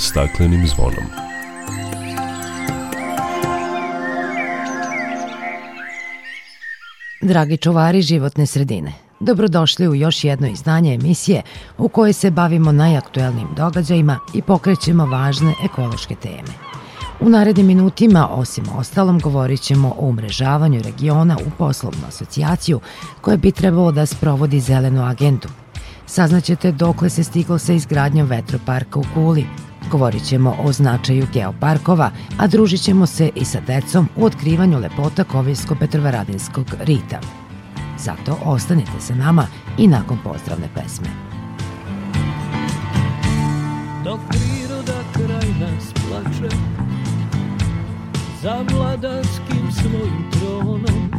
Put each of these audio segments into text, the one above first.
staklenim zvonom. Dragi čuvari životne sredine, dobrodošli u još jedno izdanje emisije u kojoj se bavimo najaktuelnim događajima i pokrećemo važne ekološke teme. U narednim minutima, osim ostalom, govorit ćemo o umrežavanju regiona u poslovnu asocijaciju koja bi trebalo da sprovodi zelenu agendu. Saznaćete dokle se stiglo sa izgradnjom vetroparka u Kuli, Govorit ćemo o značaju geoparkova, a družit ćemo se i sa decom u otkrivanju lepota Koviljsko-Petrovaradinskog rita. Zato ostanite sa nama i nakon pozdravne pesme. Dok priroda kraj nas plače Za vladarskim svojim tronom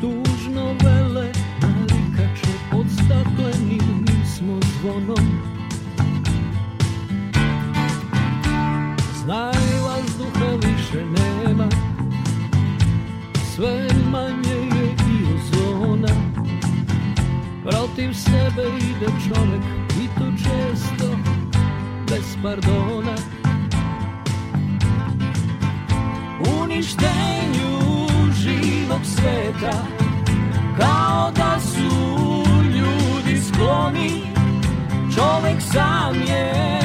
Tužno vele narikače Pod staklenim smo zvonom Sve manje je i ozona Protiv sebe ide čovek I to često Bez pardona. Uništenju živog sveta Kao da su ljudi skloni. Čovek sam je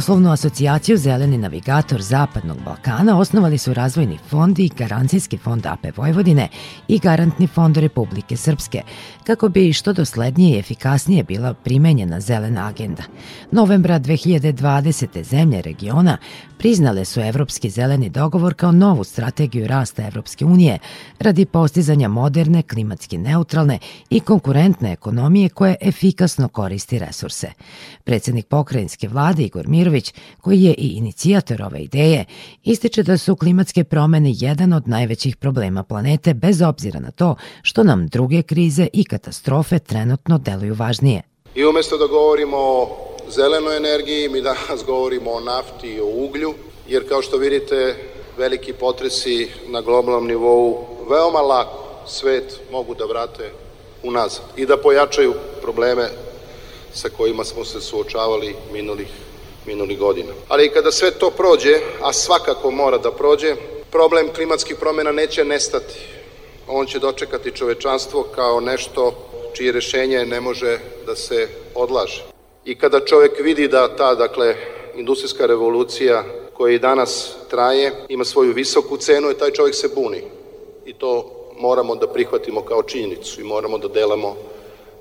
Poslovnu asocijaciju Zeleni navigator Zapadnog Balkana osnovali su Razvojni fond i Garancijski fond AP Vojvodine i Garantni fond Republike Srpske, kako bi što doslednije i efikasnije bila primenjena zelena agenda. Novembra 2020. zemlje regiona priznale su Evropski zeleni dogovor kao novu strategiju rasta Evropske unije radi postizanja moderne, klimatski neutralne i konkurentne ekonomije koja efikasno koristi resurse. Predsednik pokrajinske vlade Igor Mirović, koji je i inicijator ove ideje, ističe da su klimatske promene jedan od najvećih problema planete bez obzira na to što nam druge krize i katastrofe trenutno deluju važnije. I umesto da govorimo o zelenoj energiji, mi danas govorimo o nafti i o uglju, jer kao što vidite, veliki potresi na globalnom nivou veoma lako svet mogu da vrate unazad i da pojačaju probleme sa kojima smo se suočavali minulih, minulih godina. Ali kada sve to prođe, a svakako mora da prođe, problem klimatskih promjena neće nestati. On će dočekati čovečanstvo kao nešto čije rešenje ne može da se odlaže. I kada čovek vidi da ta, dakle, industrijska revolucija koja i danas traje, ima svoju visoku cenu i taj čovjek se buni. I to moramo da prihvatimo kao činjenicu i moramo da delamo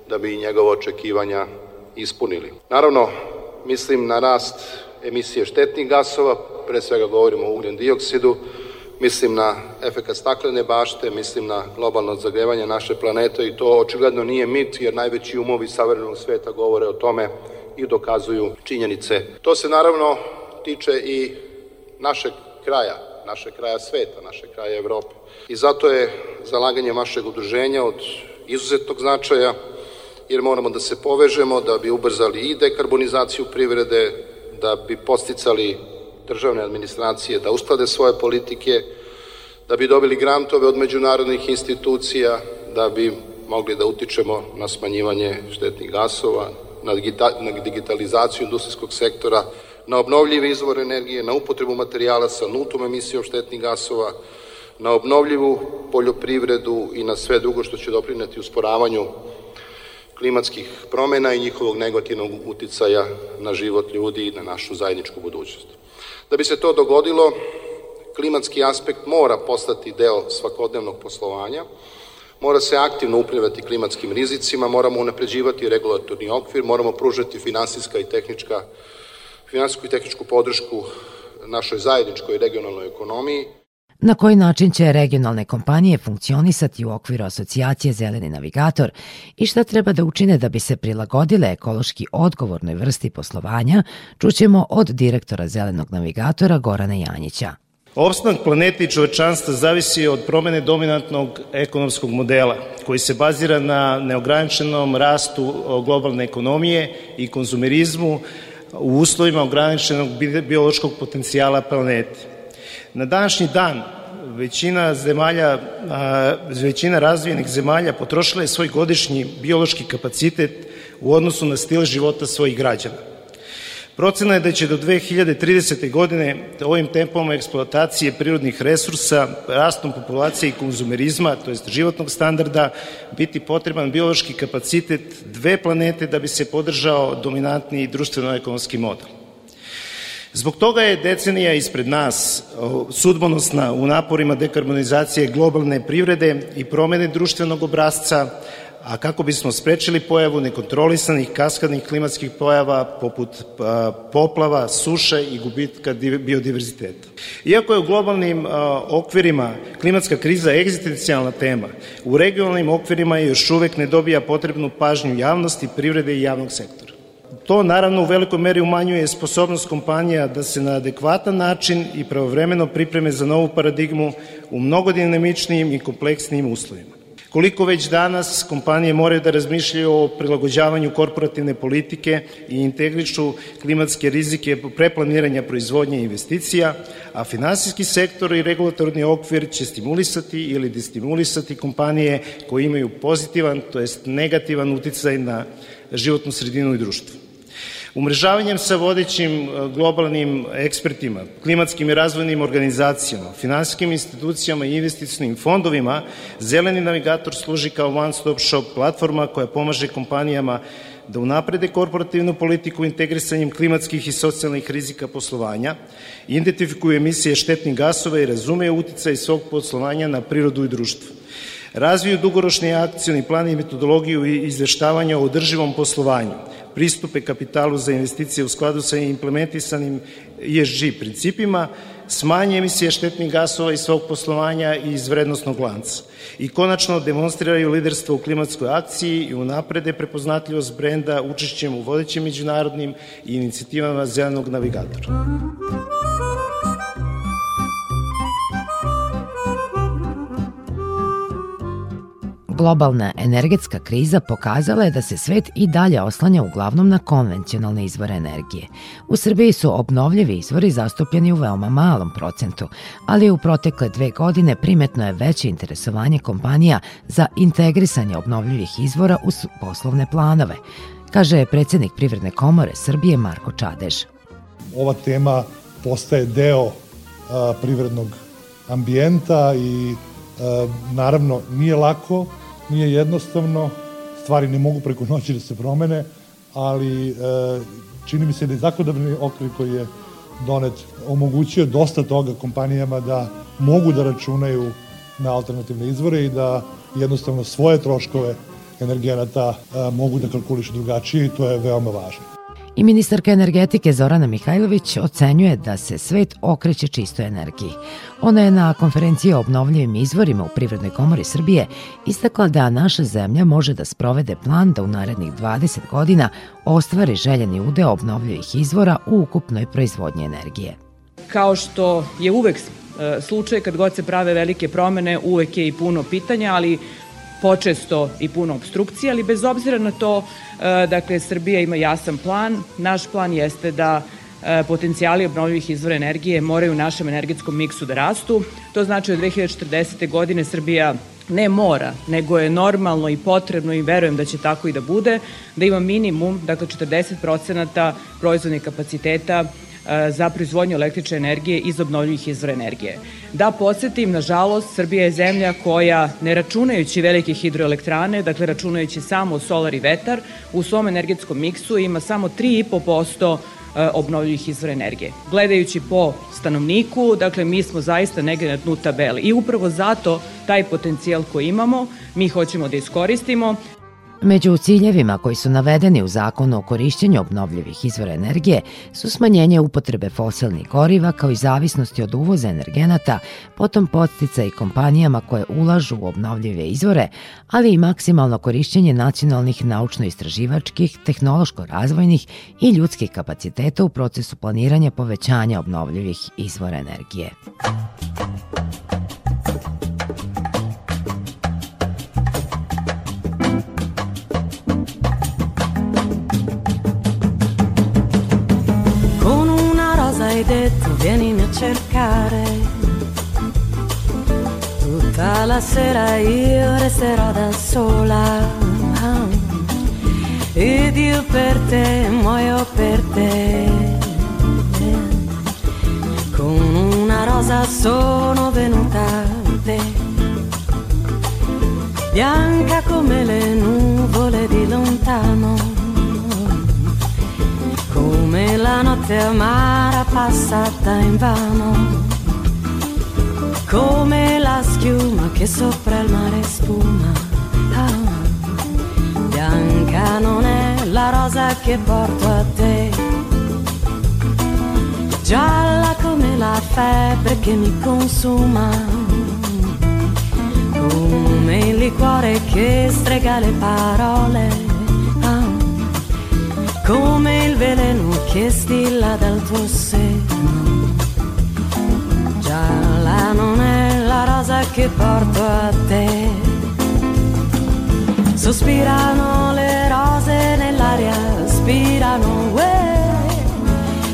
da bi njegove očekivanja ispunili. Naravno, mislim na rast emisije štetnih gasova, pre svega govorimo o ugljen dioksidu, mislim na efekat staklene bašte, mislim na globalno zagrevanje naše planete i to očigledno nije mit jer najveći umovi savremenog sveta govore o tome i dokazuju činjenice. To se naravno tiče i našeg kraja, našeg kraja sveta, našeg kraja Evrope. I zato je zalaganje vašeg udruženja od izuzetnog značaja, jer moramo da se povežemo da bi ubrzali i dekarbonizaciju privrede, da bi posticali državne administracije da usklade svoje politike, da bi dobili grantove od međunarodnih institucija, da bi mogli da utičemo na smanjivanje štetnih gasova, na, digitalizaciju industrijskog sektora, na obnovljive izvore energije, na upotrebu materijala sa nultom emisijom štetnih gasova, na obnovljivu poljoprivredu i na sve drugo što će doprineti usporavanju klimatskih promena i njihovog negativnog uticaja na život ljudi i na našu zajedničku budućnost. Da bi se to dogodilo, klimatski aspekt mora postati deo svakodnevnog poslovanja, mora se aktivno upravljati klimatskim rizicima, moramo unapređivati regulatorni okvir, moramo pružati finansijska i tehnička, finansijsku i tehničku podršku našoj zajedničkoj regionalnoj ekonomiji, Na koji način će regionalne kompanije funkcionisati u okviru asocijacije Zeleni navigator i šta treba da učine da bi se prilagodile ekološki odgovornoj vrsti poslovanja, čućemo od direktora Zelenog navigatora Gorana Janjića. Opstanak planete i čovečanstva zavisi od promene dominantnog ekonomskog modela, koji se bazira na neograničenom rastu globalne ekonomije i konzumerizmu u uslovima ograničenog biološkog potencijala planete. Na današnji dan većina zemalja, većina razvijenih zemalja potrošila je svoj godišnji biološki kapacitet u odnosu na stil života svojih građana. Procena je da će do 2030. godine ovim tempom eksploatacije prirodnih resursa, rastom populacije i konzumerizma, to jest životnog standarda, biti potreban biološki kapacitet dve planete da bi se podržao dominantni društveno-ekonomski model. Zbog toga je decenija ispred nas sudbonosna u naporima dekarbonizacije globalne privrede i promene društvenog obrazca, a kako bismo sprečili pojavu nekontrolisanih kaskadnih klimatskih pojava poput poplava, suše i gubitka biodiverziteta. Iako je u globalnim okvirima klimatska kriza egzistencijalna tema, u regionalnim okvirima je još uvek ne dobija potrebnu pažnju javnosti, privrede i javnog sektora. To naravno u velikoj meri umanjuje sposobnost kompanija da se na adekvatan način i pravovremeno pripreme za novu paradigmu u mnogo dinamičnijim i kompleksnijim uslovima. Koliko već danas kompanije moraju da razmišljaju o prilagođavanju korporativne politike i integrišu klimatske rizike preplaniranja proizvodnje i investicija, a finansijski sektor i regulatorni okvir će stimulisati ili destimulisati kompanije koje imaju pozitivan, to jest negativan uticaj na životnu sredinu i društvo. Umrežavanjem sa vodećim e, globalnim ekspertima, klimatskim i razvojnim organizacijama, finansijskim institucijama i investicijnim fondovima, Zeleni navigator služi kao one-stop shop platforma koja pomaže kompanijama da unaprede korporativnu politiku integrisanjem klimatskih i socijalnih rizika poslovanja, identifikuje emisije štetnih gasova i razume uticaj svog poslovanja na prirodu i društvo razviju dugoročni akcijni plan i metodologiju izveštavanja o održivom poslovanju, pristupe kapitalu za investicije u skladu sa implementisanim ESG principima, smanje emisije štetnih gasova iz svog poslovanja i iz vrednostnog lanca i konačno demonstriraju liderstvo u klimatskoj akciji i unaprede prepoznatljivost brenda učešćem u vodećim međunarodnim inicijativama zelenog navigatora. Globalna energetska kriza pokazala je da se svet i dalje oslanja uglavnom na konvencionalne izvore energije. U Srbiji su obnovljivi izvori zastupljeni u veoma malom procentu, ali u protekle dve godine primetno je veće interesovanje kompanija za integrisanje obnovljivih izvora u poslovne planove, kaže predsednik Privredne komore Srbije Marko Čadež. Ova tema postaje deo a, privrednog ambijenta i naravno nije lako nije jednostavno, stvari ne mogu preko noći da se promene, ali e, čini mi se da je zakonodavni okvir koji je donet omogućio dosta toga kompanijama da mogu da računaju na alternativne izvore i da jednostavno svoje troškove energenata e, mogu da kalkulišu drugačije i to je veoma važno. I ministarka energetike Zorana Mihajlović ocenjuje da se svet okreće čistoj energiji. Ona je na konferenciji o obnovljivim izvorima u Privrednoj komori Srbije istakla da naša zemlja može da sprovede plan da u narednih 20 godina ostvari željeni udeo obnovljivih izvora u ukupnoj proizvodnji energije. Kao što je uvek e, slučaj kad god se prave velike promene, uvek je i puno pitanja, ali počesto i puno obstrukcije, ali bez obzira na to, e, dakle, Srbija ima jasan plan. Naš plan jeste da e, potencijali obnovljivih izvora energije moraju u našem energetskom miksu da rastu. To znači od 2040. godine Srbija ne mora, nego je normalno i potrebno i verujem da će tako i da bude, da ima minimum, dakle 40% proizvodnih kapaciteta za proizvodnju električne energije iz obnovljivih izvora energije. Da podsjetim, nažalost, Srbija je zemlja koja, ne računajući velike hidroelektrane, dakle računajući samo solar i vetar, u svom energetskom miksu ima samo 3,5% e, obnovljivih izvora energije. Gledajući po stanovniku, dakle mi smo zaista negde na dnu tabeli i upravo zato taj potencijal koji imamo mi hoćemo da iskoristimo, Među ciljevima koji su navedeni u zakonu o korišćenju obnovljivih izvora energije su smanjenje upotrebe fosilnih goriva kao i zavisnosti od uvoza energenata, potom podstica i kompanijama koje ulažu u obnovljive izvore, ali i maksimalno korišćenje nacionalnih naučno-istraživačkih, tehnološko-razvojnih i ljudskih kapaciteta u procesu planiranja povećanja obnovljivih izvora energije. Hai detto vienimi a cercare. Tutta la sera io resterò da sola. Ed io per te muoio per te. Con una rosa sono venuta a te. Bianca come le nuvole di lontano come la notte amara passata in vano, come la schiuma che sopra il mare spuma. Ah, bianca non è la rosa che porto a te, gialla come la febbre che mi consuma, come il liquore che strega le parole come il veleno che stilla dal tuo seno. Gialla non è la rosa che porto a te. Sospirano le rose nell'aria, spirano, uè,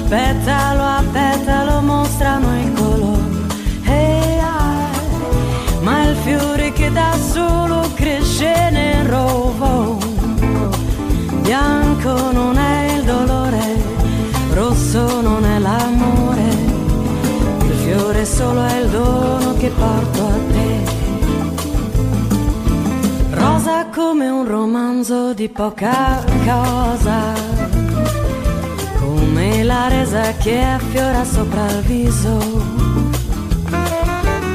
petalo a petalo mostrano il colore. Hey, ah, ma il fiore che da solo cresce nel rovo bianco non è il dolore, rosso non è l'amore, il fiore solo è il dono che porto a te. Rosa come un romanzo di poca cosa, come la resa che affiora sopra il viso,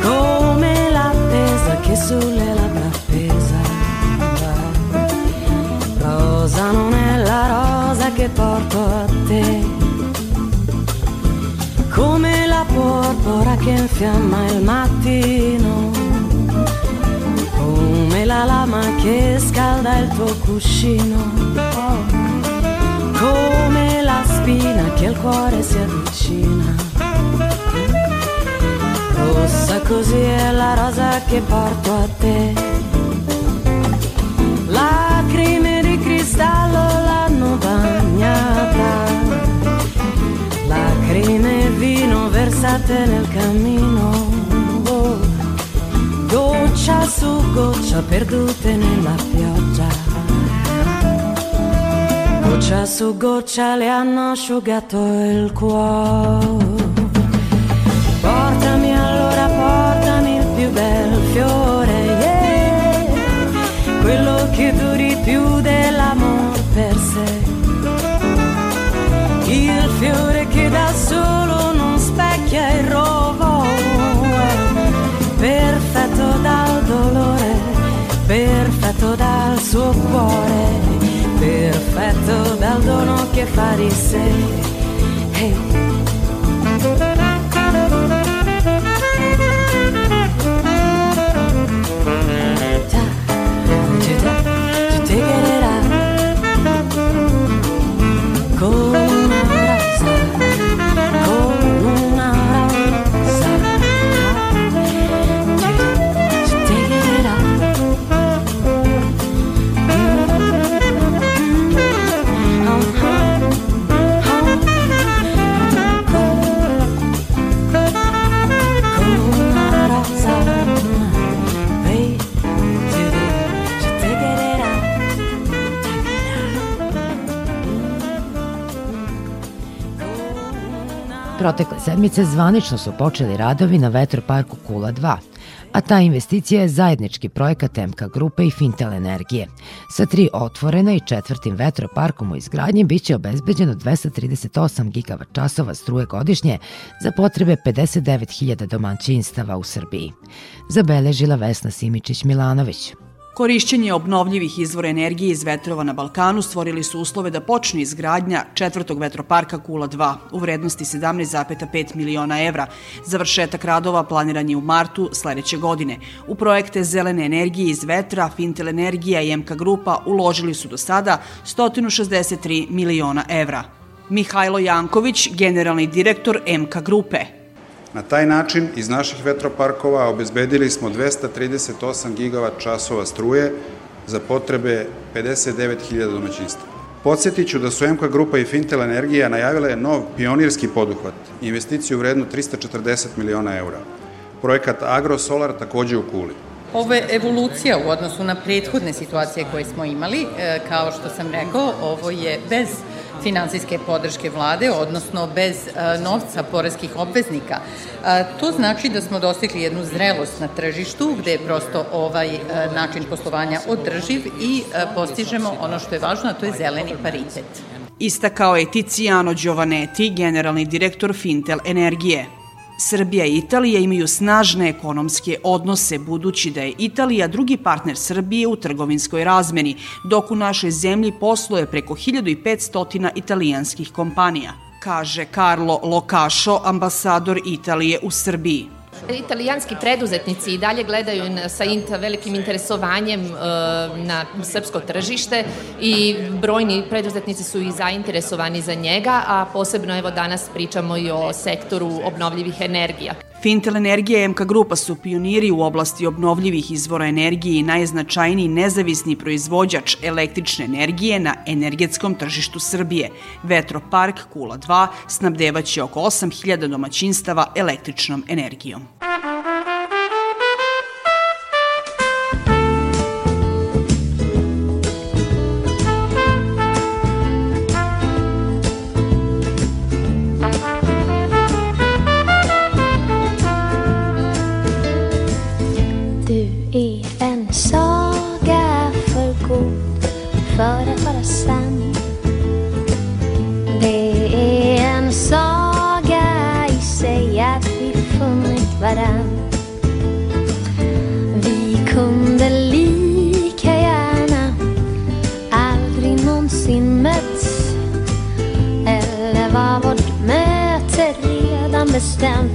come l'attesa che sulle labbra rosa non è la rosa che porto a te. Come la porpora che infiamma il mattino. Come la lama che scalda il tuo cuscino. Come la spina che al cuore si avvicina. Rossa così è la rosa che porto a te. Lacrime e vino versate nel cammino, goccia su goccia perdute nella pioggia, goccia su goccia le hanno asciugato il cuore. Portami allora, portami il più bel fiore, yeah, quello perfetto dal suo cuore, perfetto dal dono che fa di sé. Hey. Protekle sedmice zvanično su počeli radovi na vetroparku Kula 2, a ta investicija je zajednički projekat MK Grupe i Fintel Energije. Sa tri otvorena i četvrtim vetroparkom u izgradnji biće obezbeđeno 238 gigavat časova struje godišnje za potrebe 59.000 domaćinstava u Srbiji. Zabeležila Vesna Simičić-Milanović. Korišćenje obnovljivih izvora energije iz vetrova na Balkanu stvorili su uslove da počne izgradnja četvrtog vetroparka Kula 2 u vrednosti 17,5 miliona evra. Završetak radova planiran je u martu sledeće godine. U projekte zelene energije iz vetra, Fintel Energija i MK Grupa uložili su do sada 163 miliona evra. Mihajlo Janković, generalni direktor MK Grupe, Na taj način iz naših vetroparkova obezbedili smo 238 gigavat časova struje za potrebe 59.000 domaćinstva. Podsjetiću da su MK Grupa i Fintel Energija najavile nov pionirski poduhvat, investiciju vrednu 340 miliona eura. Projekat AgroSolar takođe u Kuli. Ovo je evolucija u odnosu na prethodne situacije koje smo imali. E, kao što sam rekao, ovo je bez finansijske podrške vlade, odnosno bez e, novca poreskih obveznika. E, to znači da smo dostigli jednu zrelost na tržištu gde je prosto ovaj e, način poslovanja održiv i postižemo ono što je važno, a to je zeleni paritet. Istakao je Tiziano Giovanetti, generalni direktor Fintel Energije. Srbija i Italija imaju snažne ekonomske odnose, budući da je Italija drugi partner Srbije u trgovinskoj razmeni, dok u našoj zemlji posluje preko 1500 italijanskih kompanija, kaže Carlo Locašo, ambasador Italije u Srbiji. Italijanski preduzetnici i dalje gledaju sa velikim interesovanjem e, na srpsko tržište i brojni preduzetnici su i zainteresovani za njega, a posebno evo danas pričamo i o sektoru obnovljivih energija. Fintel Energija i MK Grupa su pioniri u oblasti obnovljivih izvora energije i najznačajniji nezavisni proizvođač električne energije na energetskom tržištu Srbije. Vetropark Kula 2 snabdevaće oko 8000 domaćinstava električnom energijom.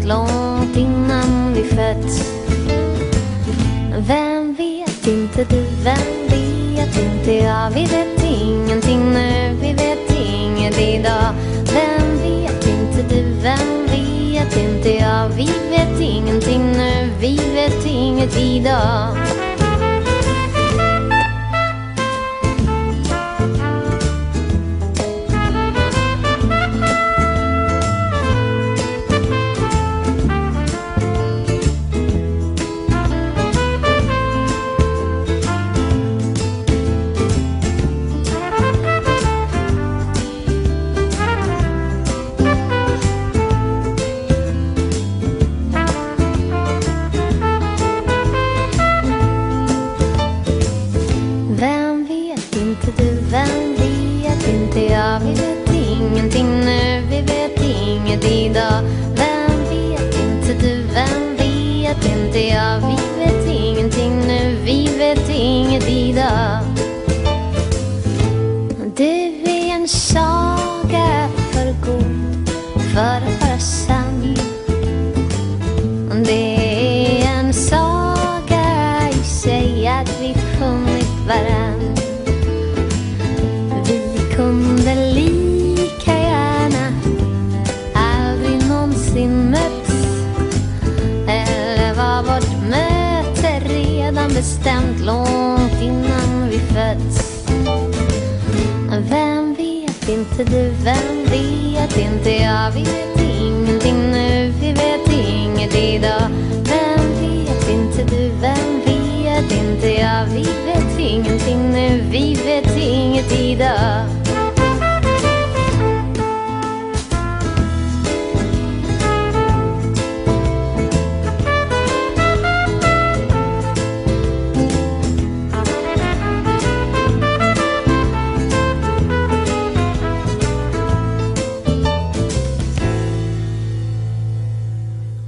Långt innan vi fötts. Vem vet? Inte du, vem vet? Inte jag Vi vet ingenting nu, vi vet inget idag. Vem vet? Inte du, vem vet? Inte jag Vi vet ingenting nu, vi vet inget idag.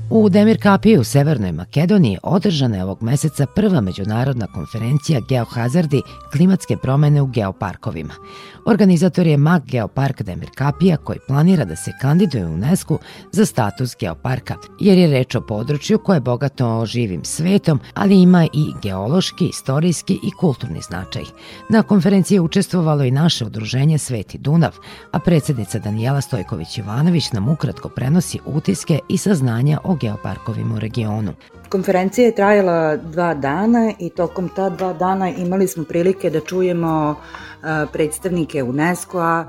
U Demir Kapiji u Severnoj Makedoniji održana je ovog meseca prva međunarodna konferencija Geohazardi klimatske promene u geoparkovima. Organizator je MAG Geopark Demir Kapija koji planira da se kandiduje u UNESCO za status geoparka, jer je reč o području koje je bogato živim svetom, ali ima i geološki, istorijski i kulturni značaj. Na konferenciji je učestvovalo i naše udruženje Sveti Dunav, a predsednica Danijela Stojković-Jovanović nam ukratko prenosi utiske i saznanja o geoparkovima u regionu. Konferencija je trajala dva dana i tokom ta dva dana imali smo prilike da čujemo predstavnike UNESCO-a,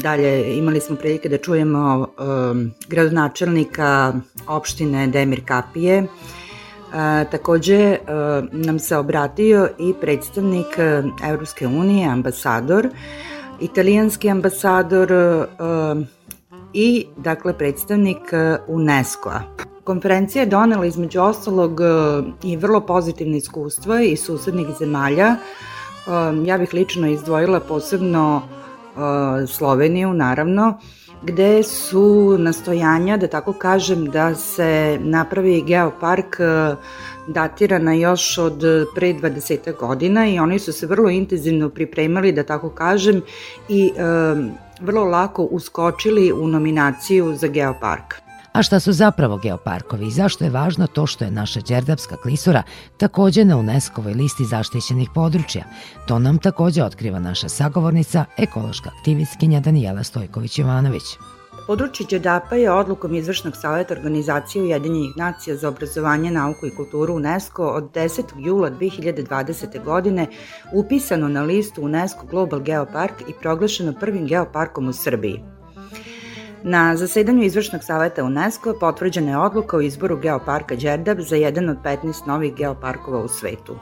dalje imali smo prilike da čujemo gradonačelnika opštine Demir Kapije, takođe nam se obratio i predstavnik Evropske unije, ambasador, italijanski ambasador i dakle predstavnik UNESCO-a. Konferencija je donela između ostalog i vrlo pozitivne iskustva iz susednih zemalja. Ja bih lično izdvojila posebno Sloveniju, naravno, gde su nastojanja, da tako kažem, da se napravi geopark datirana još od pre 20 godina i oni su se vrlo intenzivno pripremali, da tako kažem, i vrlo lako uskočili u nominaciju za Geopark. A šta su zapravo geoparkovi i zašto je važno to što je naša Đerdapska klisura takođe na UNESCO-voj listi zaštićenih područja? To nam takođe otkriva naša sagovornica, ekološka aktivistkinja Danijela Stojković-Jovanović. Područje Đerdapa je odlukom Izvršnog saveta Organizacije Ujedinjenih nacija za obrazovanje, nauku i kulturu UNESCO od 10. jula 2020. godine upisano na listu UNESCO Global Geopark i proglašeno prvim geoparkom u Srbiji. Na zasedanju Izvršnog saveta UNESCO potvrđena je odluka o izboru Geoparka Đerdap za jedan od 15 novih geoparkova u svetu.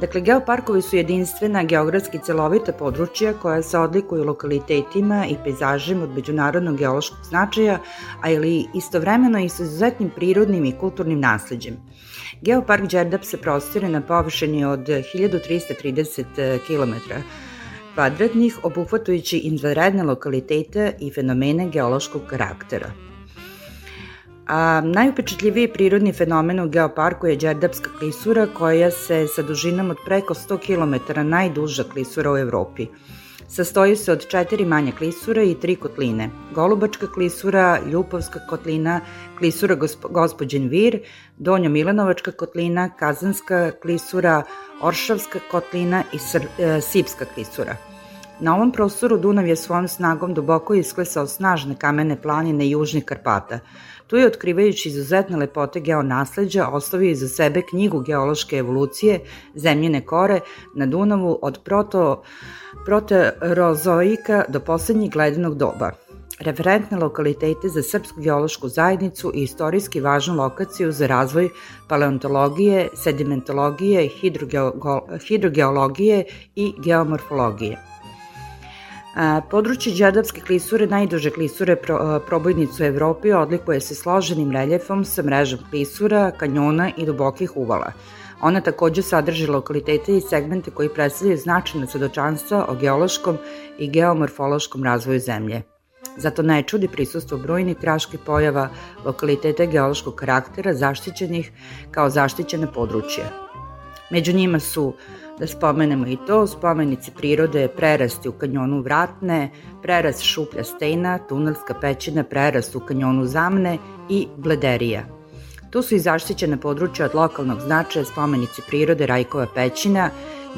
Dakle, geoparkovi su jedinstvena geografski celovita područja koja se odlikuju lokalitetima i pejzažima od međunarodnog geološkog značaja, a ili istovremeno i sa izuzetnim prirodnim i kulturnim nasledđem. Geopark Đerdap se prostire na površini od 1330 km, kvadratnih, obuhvatajući izvanredne lokalitete i fenomene geološkog karaktera. A najupečetljiviji prirodni fenomen u geoparku je Đerdapska klisura koja se sa dužinom od preko 100 km najduža klisura u Evropi. Sastoji se od četiri manje klisura i tri kotline. Golubačka klisura, Ljupovska kotlina, klisura gospo, Gospodin Vir, Donjo Milanovačka kotlina, Kazanska klisura, Oršavska kotlina i Sr, e, Sipska klisura. Na ovom prostoru Dunav je svojom snagom duboko isklesao snažne kamene planine Južnih Karpata. Tu je, otkrivajući izuzetne lepote geonasleđa, ostavio iza sebe knjigu geološke evolucije zemljene kore na Dunavu od proto, proterozoika do poslednjeg ledenog doba referentne lokalitete za srpsku geološku zajednicu i istorijski važnu lokaciju za razvoj paleontologije, sedimentologije, hidrogeologije i geomorfologije. Područje Đerdapske klisure, najduže klisure pro, probojnicu Evropi, odlikuje se složenim reljefom sa mrežom klisura, kanjona i dubokih uvala. Ona takođe sadrži lokalitete i segmente koji predstavljaju značajno svedočanstva o geološkom i geomorfološkom razvoju zemlje. Zato ne čudi prisustvo brojnih kraških pojava lokalitete geološkog karaktera zaštićenih kao zaštićene područje. Među njima su Da spomenemo i to, spomenici prirode, prerasti u kanjonu Vratne, prerast Šuplja Stejna, Tunelska pećina, prerast u kanjonu Zamne i Blederija. Tu su i zaštićene područja od lokalnog značaja spomenici prirode Rajkova pećina,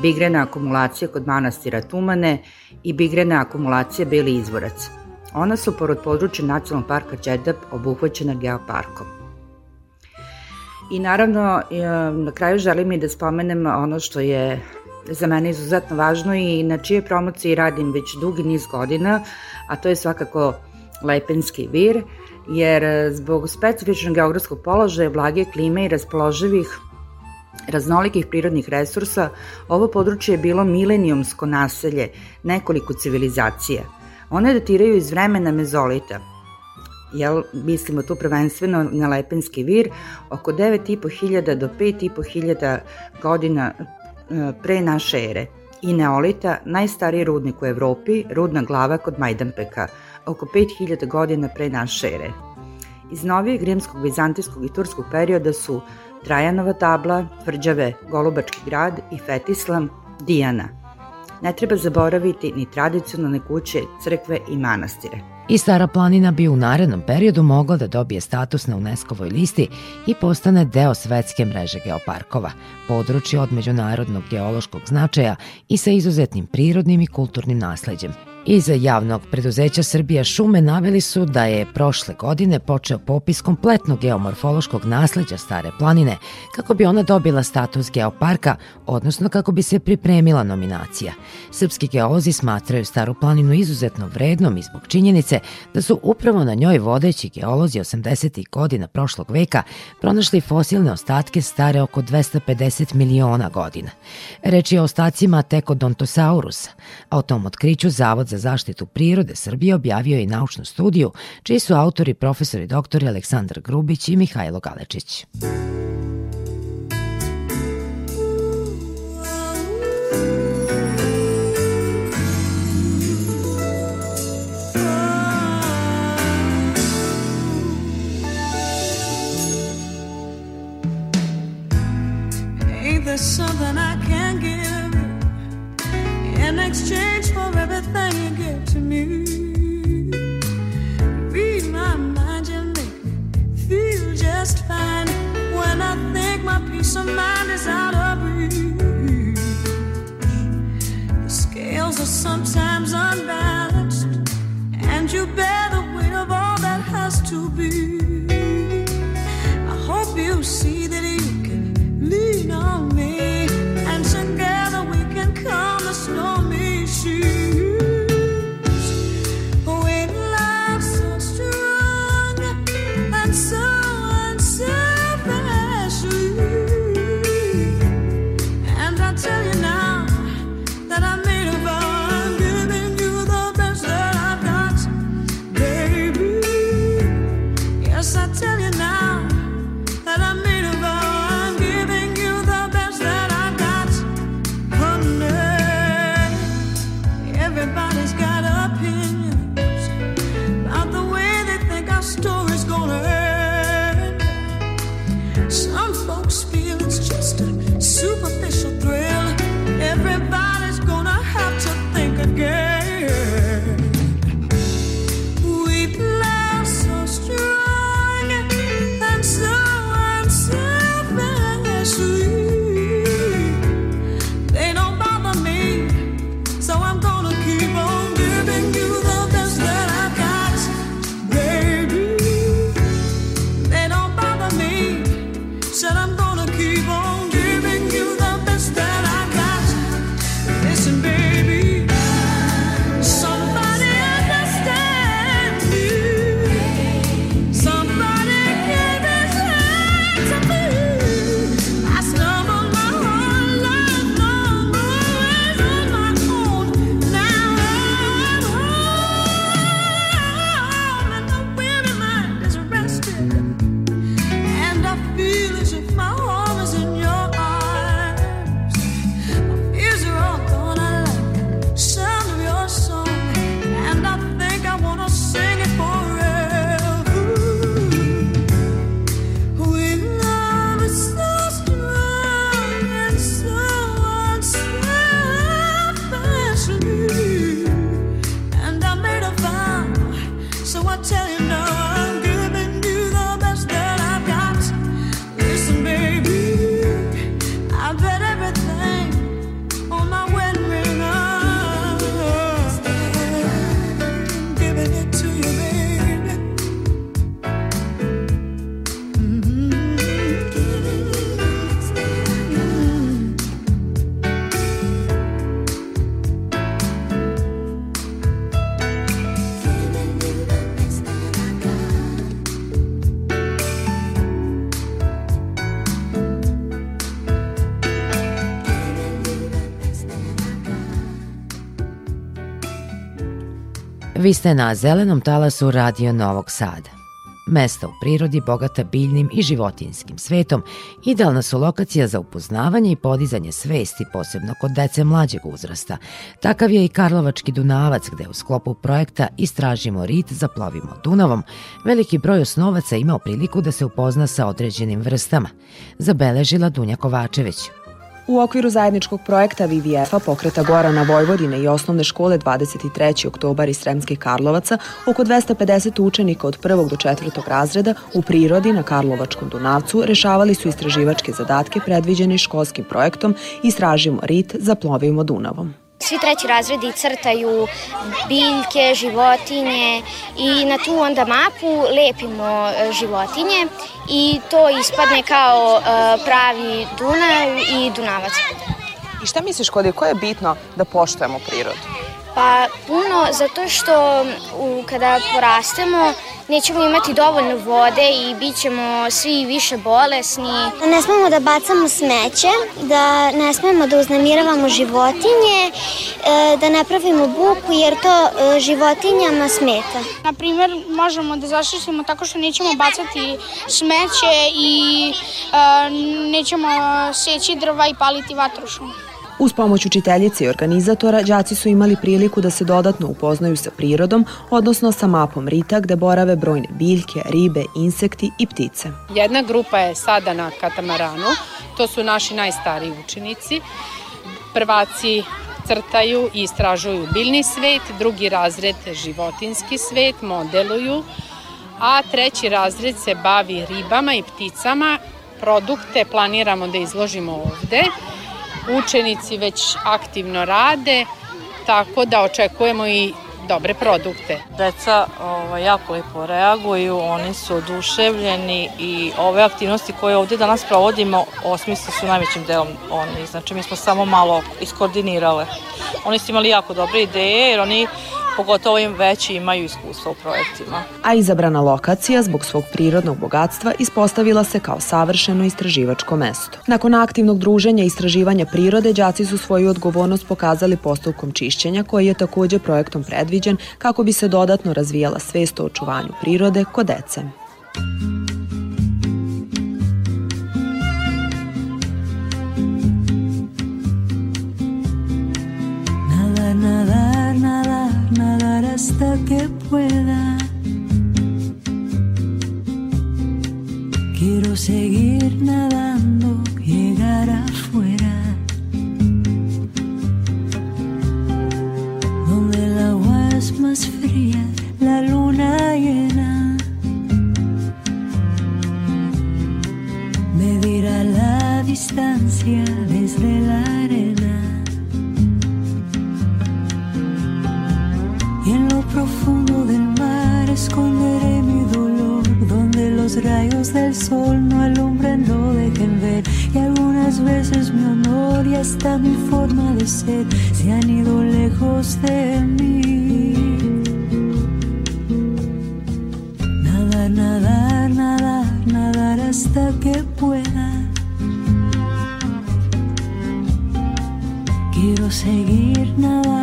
bigrena akumulacija kod manastira Tumane i bigrena akumulacija Beli izvorac. Ona su porod područja nacionalnog parka Đerdap obuhvaćena geoparkom. I naravno, na kraju želim i da spomenem ono što je za mene izuzetno važno i na čije promociji radim već dugi niz godina, a to je svakako Lepenski vir, jer zbog specifičnog geografskog položaja, blage klime i raspoloživih raznolikih prirodnih resursa, ovo područje je bilo milenijumsko naselje nekoliko civilizacija. One datiraju iz vremena mezolita, jel, mislimo tu prvenstveno na Lepenski vir, oko 9500 do 5500 godina e, pre naše ere. I Neolita, najstariji rudnik u Evropi, rudna glava kod Majdanpeka, oko 5000 godina pre naše ere. Iz novijeg rimskog, vizantijskog i turskog perioda su Trajanova tabla, tvrđave Golubački grad i Fetislam, Dijana. Ne treba zaboraviti ni tradicionalne kuće, crkve i manastire. I Stara planina bi u narednom periodu mogla da dobije status na UNESCO-voj listi i postane deo svetske mreže geoparkova, područje od međunarodnog geološkog značaja i sa izuzetnim prirodnim i kulturnim nasleđem, Iz javnog preduzeća Srbija šume naveli su da je prošle godine počeo popis kompletnog geomorfološkog nasleđa Stare planine kako bi ona dobila status geoparka, odnosno kako bi se pripremila nominacija. Srpski geolozi smatraju Staru planinu izuzetno vrednom i zbog činjenice da su upravo na njoj vodeći geolozi 80. godina prošlog veka pronašli fosilne ostatke stare oko 250 miliona godina. Reč je o ostacima Tekodontosaurusa, a o tom otkriću Zavod za zaštitu prirode Srbije objavio i naučnu studiju, čiji su autori profesori doktori Aleksandar Grubić i Mihajlo Galečić. Ain't exchange for everything you give to me? Read my mind and make me feel just fine when I think my peace of mind is out of reach. The scales are sometimes unbalanced, and you bear the weight of all that has to be. I hope you see that you can lean on me, and together we can calm the stormy Vi ste na zelenom talasu Radio Novog Sada. Mesta u prirodi bogata biljnim i životinskim svetom idealna su lokacija za upoznavanje i podizanje svesti, posebno kod dece mlađeg uzrasta. Takav je i Karlovački Dunavac, gde u sklopu projekta Istražimo rit, zaplovimo Dunavom, veliki broj osnovaca imao priliku da se upozna sa određenim vrstama. Zabeležila Dunja Kovačević. U okviru zajedničkog projekta WWF-a pokreta Gorana Vojvodine i osnovne škole 23. oktobar iz Sremskih Karlovaca oko 250 učenika od prvog do četvrtog razreda u prirodi na Karlovačkom Dunavcu rešavali su istraživačke zadatke predviđene školskim projektom Istražimo rit, zaplovimo Dunavom. Svi treći razredi crtaju biljke, životinje i na tu onda mapu lepimo e, životinje i to ispadne kao e, pravi Dunav i Dunavac. I šta misliš koliko je bitno da poštujemo prirodu? Pa puno zato što u, kada porastemo nećemo imati dovoljno vode i bit ćemo svi više bolesni. Ne smemo da bacamo smeće, da ne smemo da uznemiravamo životinje, e, da ne pravimo buku jer to e, životinjama smeta. Na primer, možemo da zaštitimo tako što nećemo bacati smeće i e, nećemo seći drva i paliti vatrušu. Uz pomoć učiteljice i organizatora, đaci su imali priliku da se dodatno upoznaju sa prirodom, odnosno sa mapom Rita gde borave brojne biljke, ribe, insekti i ptice. Jedna grupa je sada na katamaranu, to su naši najstariji učenici. Prvaci crtaju i istražuju biljni svet, drugi razred životinski svet, modeluju, a treći razred se bavi ribama i pticama. Produkte planiramo da izložimo ovde učenici već aktivno rade, tako da očekujemo i dobre produkte. Deca ovaj, jako lepo reaguju, oni su oduševljeni i ove aktivnosti koje ovdje danas provodimo osmisli su najvećim delom oni. Znači mi smo samo malo iskoordinirale. Oni su imali jako dobre ideje jer oni pogotovo im veći imaju iskustva u projektima. A izabrana lokacija zbog svog prirodnog bogatstva ispostavila se kao savršeno istraživačko mesto. Nakon aktivnog druženja i istraživanja prirode, đaci su svoju odgovornost pokazali postupkom čišćenja koji je takođe projektom predviđen kako bi se dodatno razvijala svest o očuvanju prirode kod dece. Hasta que pueda. Quiero seguir nadando, llegar afuera. Rayos del sol no alumbran, no dejen ver. Y algunas veces mi honor y hasta mi forma de ser se han ido lejos de mí. Nadar, nadar, nadar, nadar hasta que pueda. Quiero seguir nadando,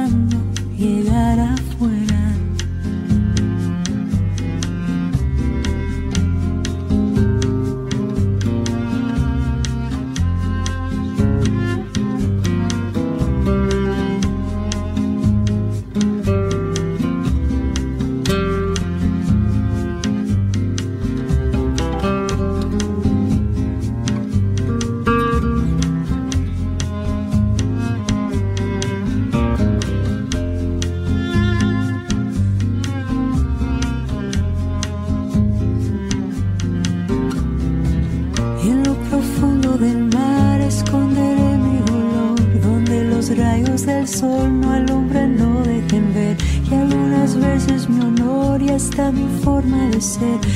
said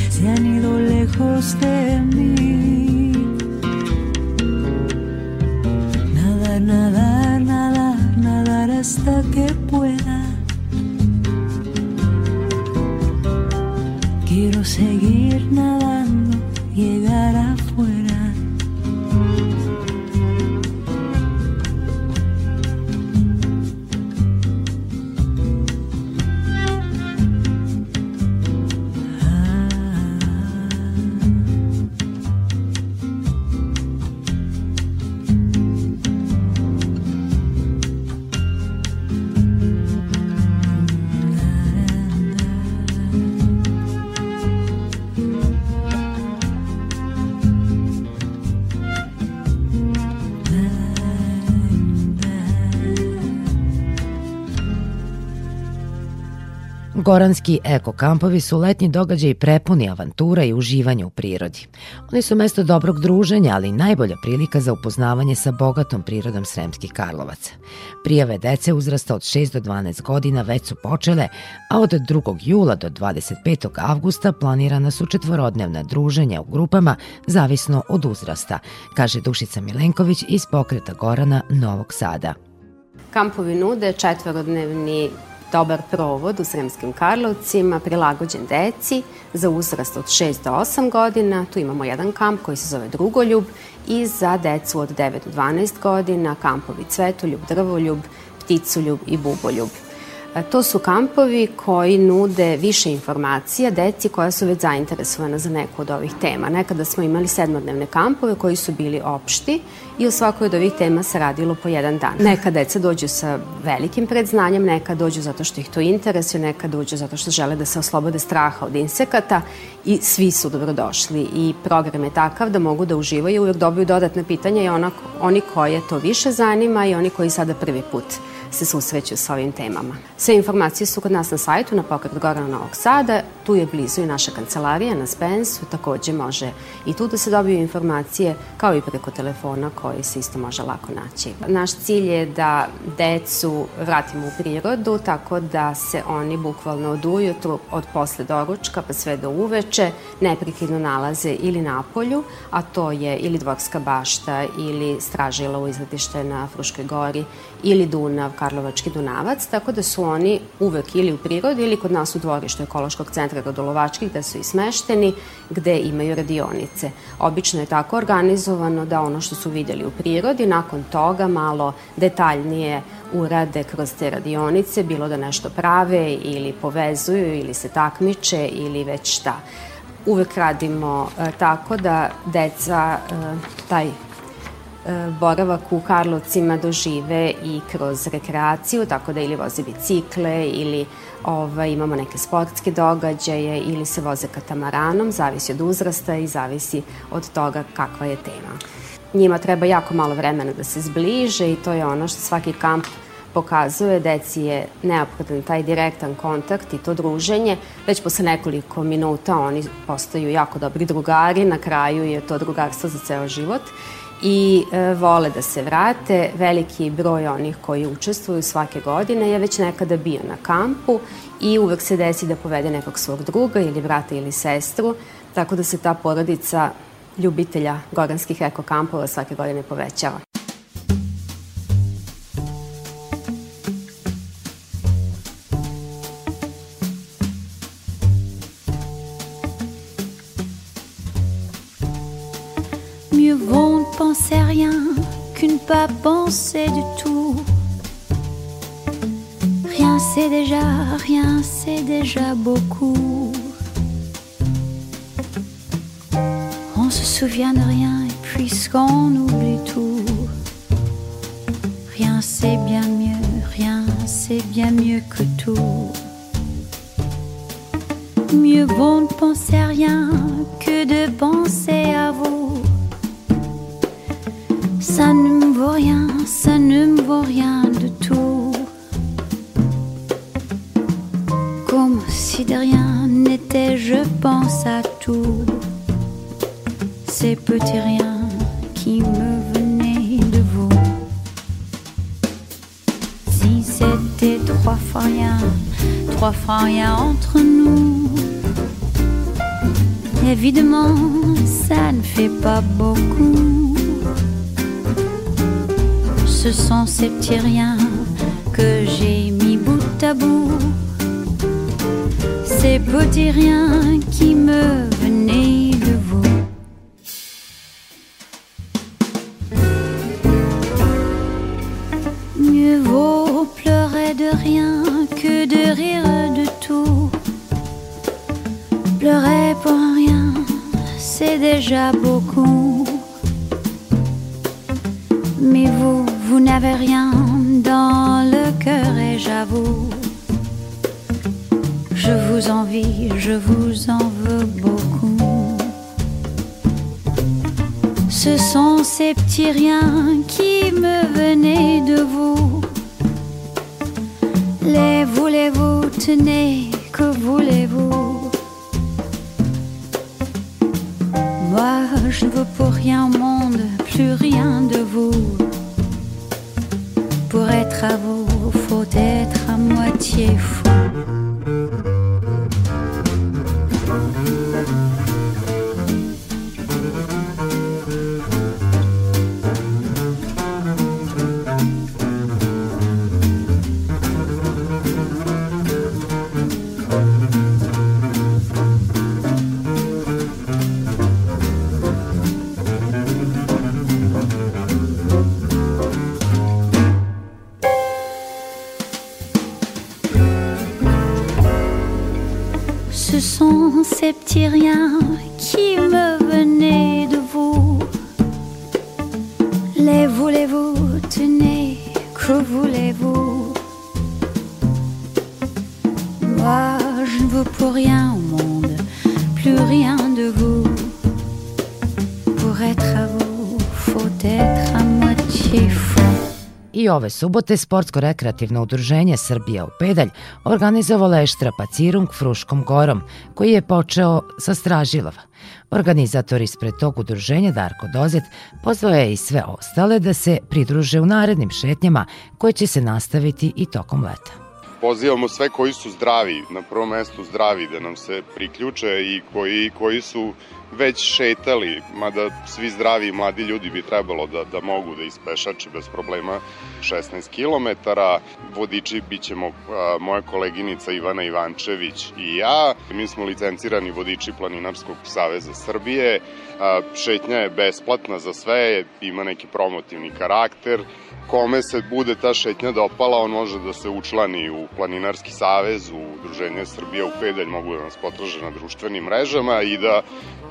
Goranski eko kampovi su letnji događaj prepuni avantura i uživanja u prirodi. Oni su mesto dobrog druženja, ali najbolja prilika za upoznavanje sa bogatom prirodom Sremskih Karlovaca. Prijave dece uzrasta od 6 do 12 godina već su počele, a od 2. jula do 25. avgusta planirana su četvorodnevna druženja u grupama, zavisno od uzrasta, kaže Dušica Milenković iz pokreta Gorana Novog Sada. Kampovi nude četvorodnevni dobar provod u Sremskim Karlovcima, prilagođen deci za uzrast od 6 do 8 godina. Tu imamo jedan kamp koji se zove Drugoljub i za decu od 9 do 12 godina kampovi Cvetoljub, Drvoljub, Pticoljub i Buboljub. E, to su kampovi koji nude više informacija deci koja su već zainteresovana za neku od ovih tema. Nekada smo imali sedmodnevne kampove koji su bili opšti i u svakoj od ovih tema se radilo po jedan dan. Neka deca dođu sa velikim predznanjem, neka dođu zato što ih to interesuje, neka dođu zato što žele da se oslobode straha od insekata i svi su dobrodošli. I program je takav da mogu da uživaju uvek dobiju dodatne pitanja i onako, oni koje to više zanima i oni koji sada prvi put se susreću sa ovim temama. Sve informacije su kod nas na sajtu na pokret Gorana Novog Sada, tu je blizu i naša kancelarija na Spensu, takođe može i tu da se dobiju informacije kao i preko telefona koji se isto može lako naći. Naš cilj je da decu vratimo u prirodu tako da se oni bukvalno od ujutru, od posle doručka pa sve do uveče neprekidno nalaze ili na polju, a to je ili Dvorska bašta ili Stražila u izletište na Fruškoj gori ili Dunav, Karlovački Dunavac, tako da su oni uvek ili u prirodi ili kod nas u dvorištu ekološkog centra Radolovački gde su i smešteni, gde imaju radionice. Obično je tako organizovano da ono što su videli u prirodi, nakon toga malo detaljnije urade kroz te radionice, bilo da nešto prave ili povezuju ili se takmiče ili već šta. Uvek radimo e, tako da deca e, taj boravak u Karlovcima dožive i kroz rekreaciju, tako da ili voze bicikle ili ovaj, imamo neke sportske događaje ili se voze katamaranom, zavisi od uzrasta i zavisi od toga kakva je tema. Njima treba jako malo vremena da se zbliže i to je ono što svaki kamp pokazuje, deci je neophodan taj direktan kontakt i to druženje. Već posle nekoliko minuta oni postaju jako dobri drugari, na kraju je to drugarstvo za ceo život i e, vole da se vrate. Veliki broj onih koji učestvuju svake godine je već nekada bio na kampu i uvek se desi da povede nekog svog druga ili brata ili sestru, tako da se ta porodica ljubitelja goranskih ekokampova svake godine povećava. Pensais rien qu'une pas pensée du tout. Rien c'est déjà, rien c'est déjà beaucoup. On se souvient de rien et puisqu'on oublie tout, rien c'est bien mieux, rien c'est bien mieux que tout. Mieux bon de penser à rien que de penser à vous. Ça ne me vaut rien, ça ne me vaut rien de tout. Comme si de rien n'était, je pense à tout. Ces petits riens qui me venaient de vous. Si c'était trois fois rien, trois fois rien entre nous. Évidemment, ça ne fait pas beaucoup ce sont ces petits riens que j'ai mis bout à bout. Ces petits riens qui me venaient Sont ces petits riens qui me venaient de vous. Les voulez-vous, tenez, que voulez-vous? Moi, je ne veux pour rien au monde, plus rien de vous. Pour être à vous, faut être à moitié fou. I ove subote Sportsko-rekreativno udruženje Srbija u pedalj organizovalo je štrapacirung Fruškom gorom, koji je počeo sa Stražilova. Organizator ispred tog udruženja Darko Dozet pozvao je i sve ostale da se pridruže u narednim šetnjama koje će se nastaviti i tokom leta. Pozivamo sve koji su zdravi, na prvom mestu zdravi, da nam se priključe i koji, koji su već šetali, mada svi zdravi i mladi ljudi bi trebalo da, da mogu da ispešače bez problema 16 km. Vodiči bit ćemo a, moja koleginica Ivana Ivančević i ja. Mi smo licencirani vodiči Planinarskog saveza Srbije. A, šetnja je besplatna za sve, ima neki promotivni karakter kome se bude ta šetnja dopala, on može da se učlani u Planinarski savez, u Udruženje Srbija u pedalj, mogu da nas potraže na društvenim mrežama i da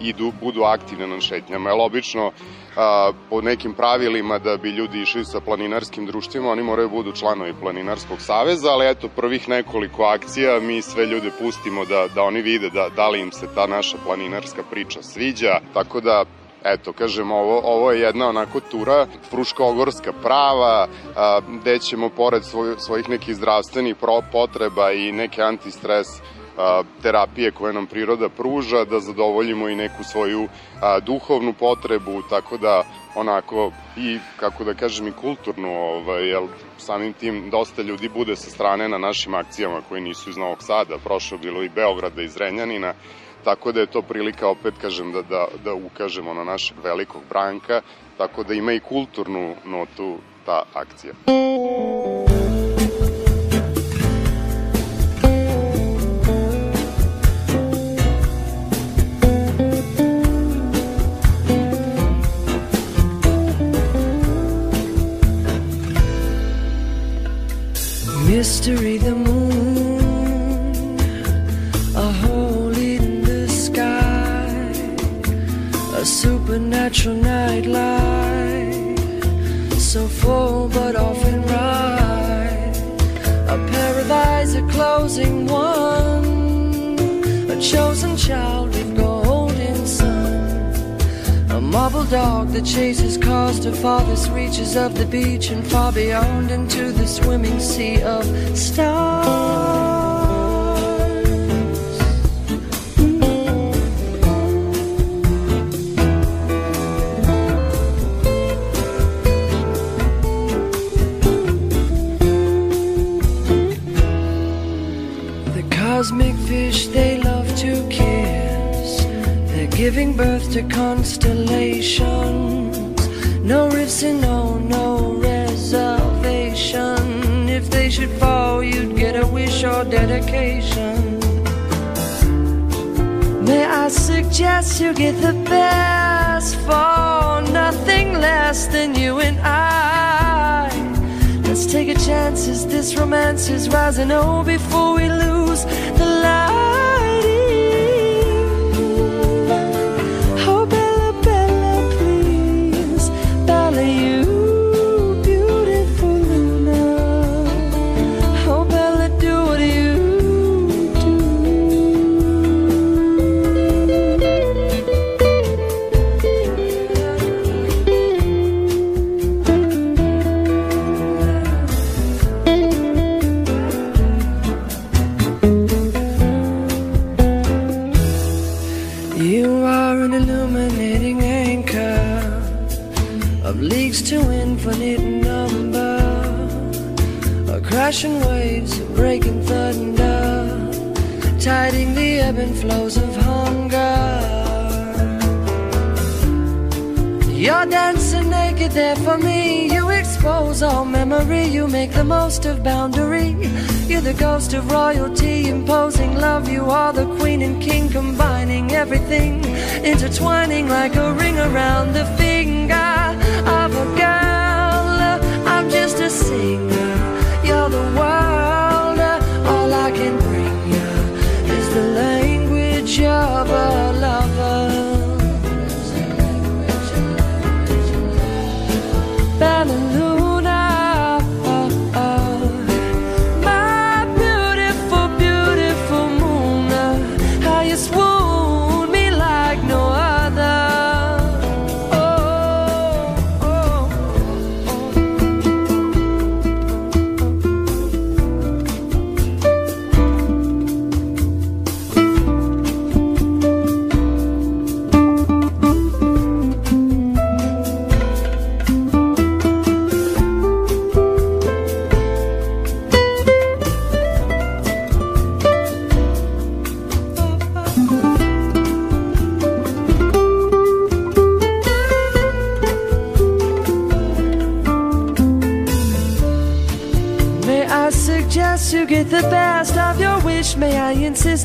idu, budu aktivne na šetnjama. Jer obično a, po nekim pravilima da bi ljudi išli sa planinarskim društvima, oni moraju da budu članovi Planinarskog saveza, ali eto prvih nekoliko akcija mi sve ljude pustimo da, da oni vide da, da li im se ta naša planinarska priča sviđa, tako da Eto, kažem, ovo, ovo je jedna onako tura fruškogorska prava, a, gde ćemo pored svoj, svojih nekih zdravstvenih potreba i neke antistres a, terapije koje nam priroda pruža, da zadovoljimo i neku svoju a, duhovnu potrebu, tako da onako i, kako da kažem, i kulturnu, ovaj, jel, samim tim dosta ljudi bude sa strane na našim akcijama koji nisu iz Novog Sada, prošlo bilo i Beograda i Zrenjanina, tako da je to prilika, opet kažem, da, da, da ukažemo na našeg velikog branka, tako da ima i kulturnu notu ta akcija. Mystery the supernatural nightlight, so full but often right, a paradise, a closing one, a chosen child with golden sun. A marble dog that chases cars to farthest reaches of the beach and far beyond into the swimming sea of stars. Cosmic fish they love to kiss. They're giving birth to constellations. No rifts and no, no reservation. If they should fall, you'd get a wish or dedication. May I suggest you get the best for nothing less than you and I. Let's take a chance as this romance is rising. Oh, before we lose the lighting. there for me. You expose all memory, you make the most of boundary. You're the ghost of royalty, imposing love. You are the queen and king, combining everything, intertwining like a ring around the finger of a girl. I'm just a singer.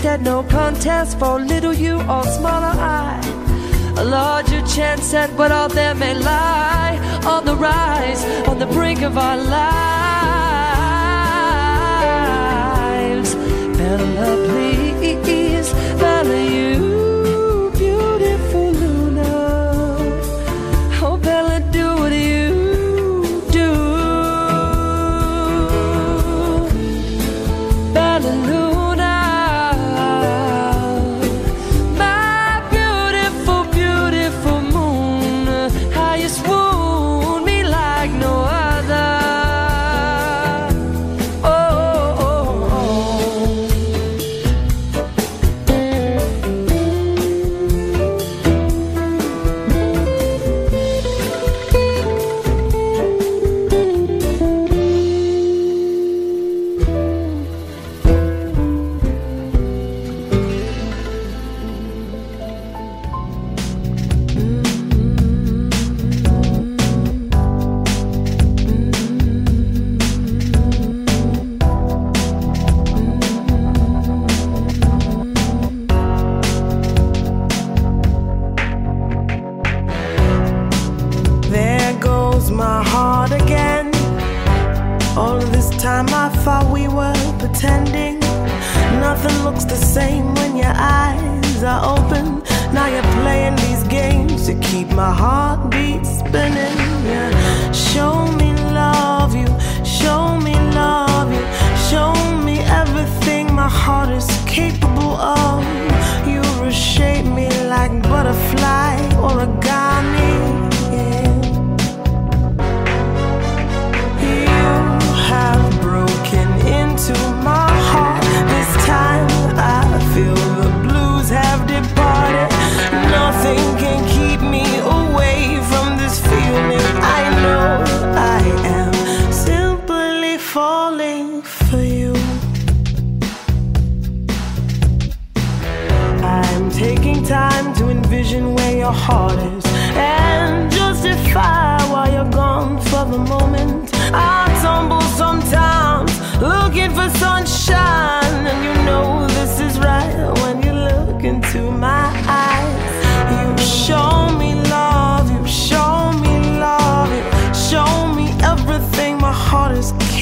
instead no contest for little you or smaller I. A larger chance at what all there may lie on the rise, on the brink of our lives. Bella, please, Bella, you.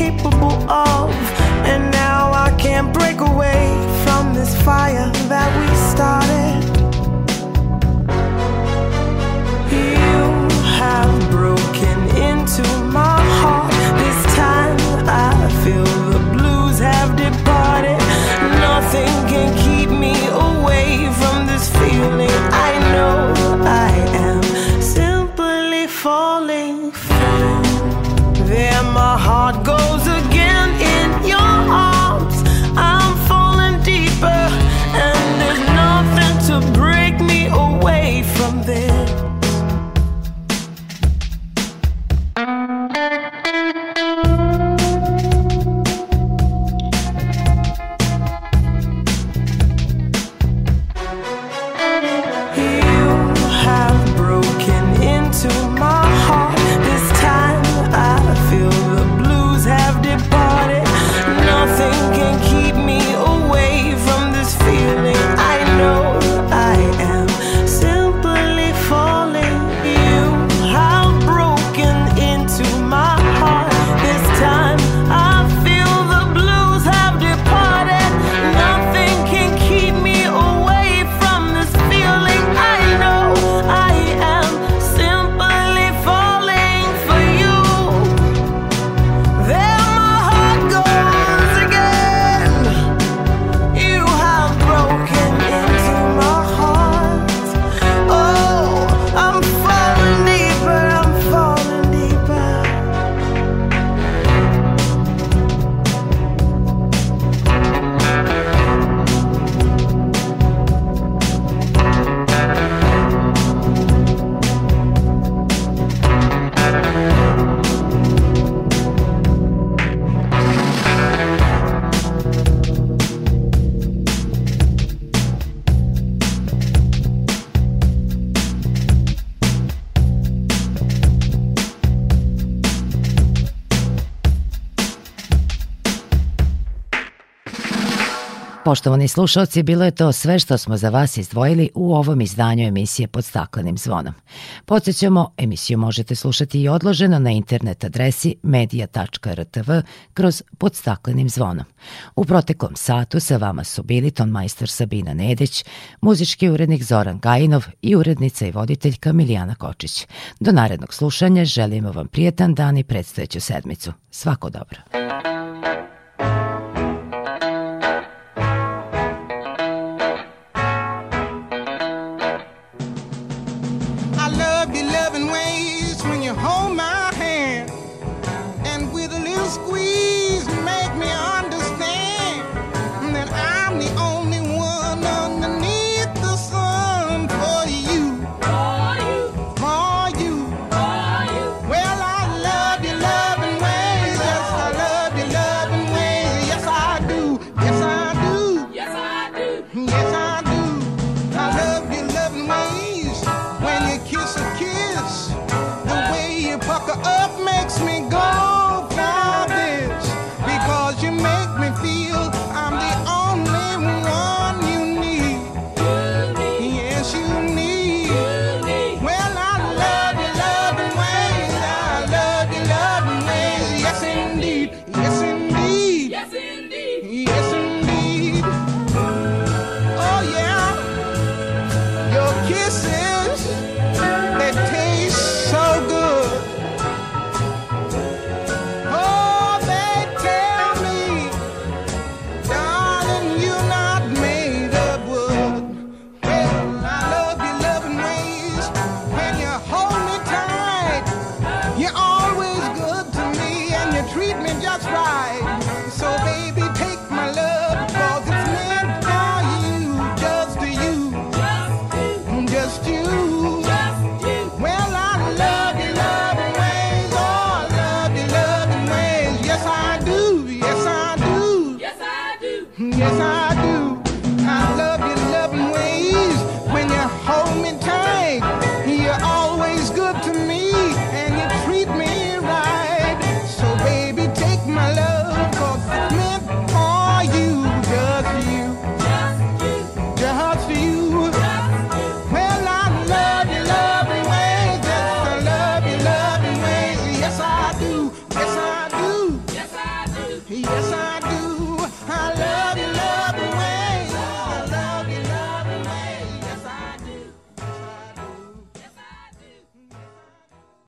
capable of. And now I can't break away from this fire that we started. Poštovani slušalci, bilo je to sve što smo za vas izdvojili u ovom izdanju emisije pod staklenim zvonom. Podsećamo, emisiju možete slušati i odloženo na internet adresi media.rtv kroz pod staklenim zvonom. U proteklom satu sa vama su bili ton majstor Sabina Nedić, muzički urednik Zoran Gajinov i urednica i voditeljka Milijana Kočić. Do narednog slušanja želimo vam prijetan dan i predstojeću sedmicu. Svako dobro.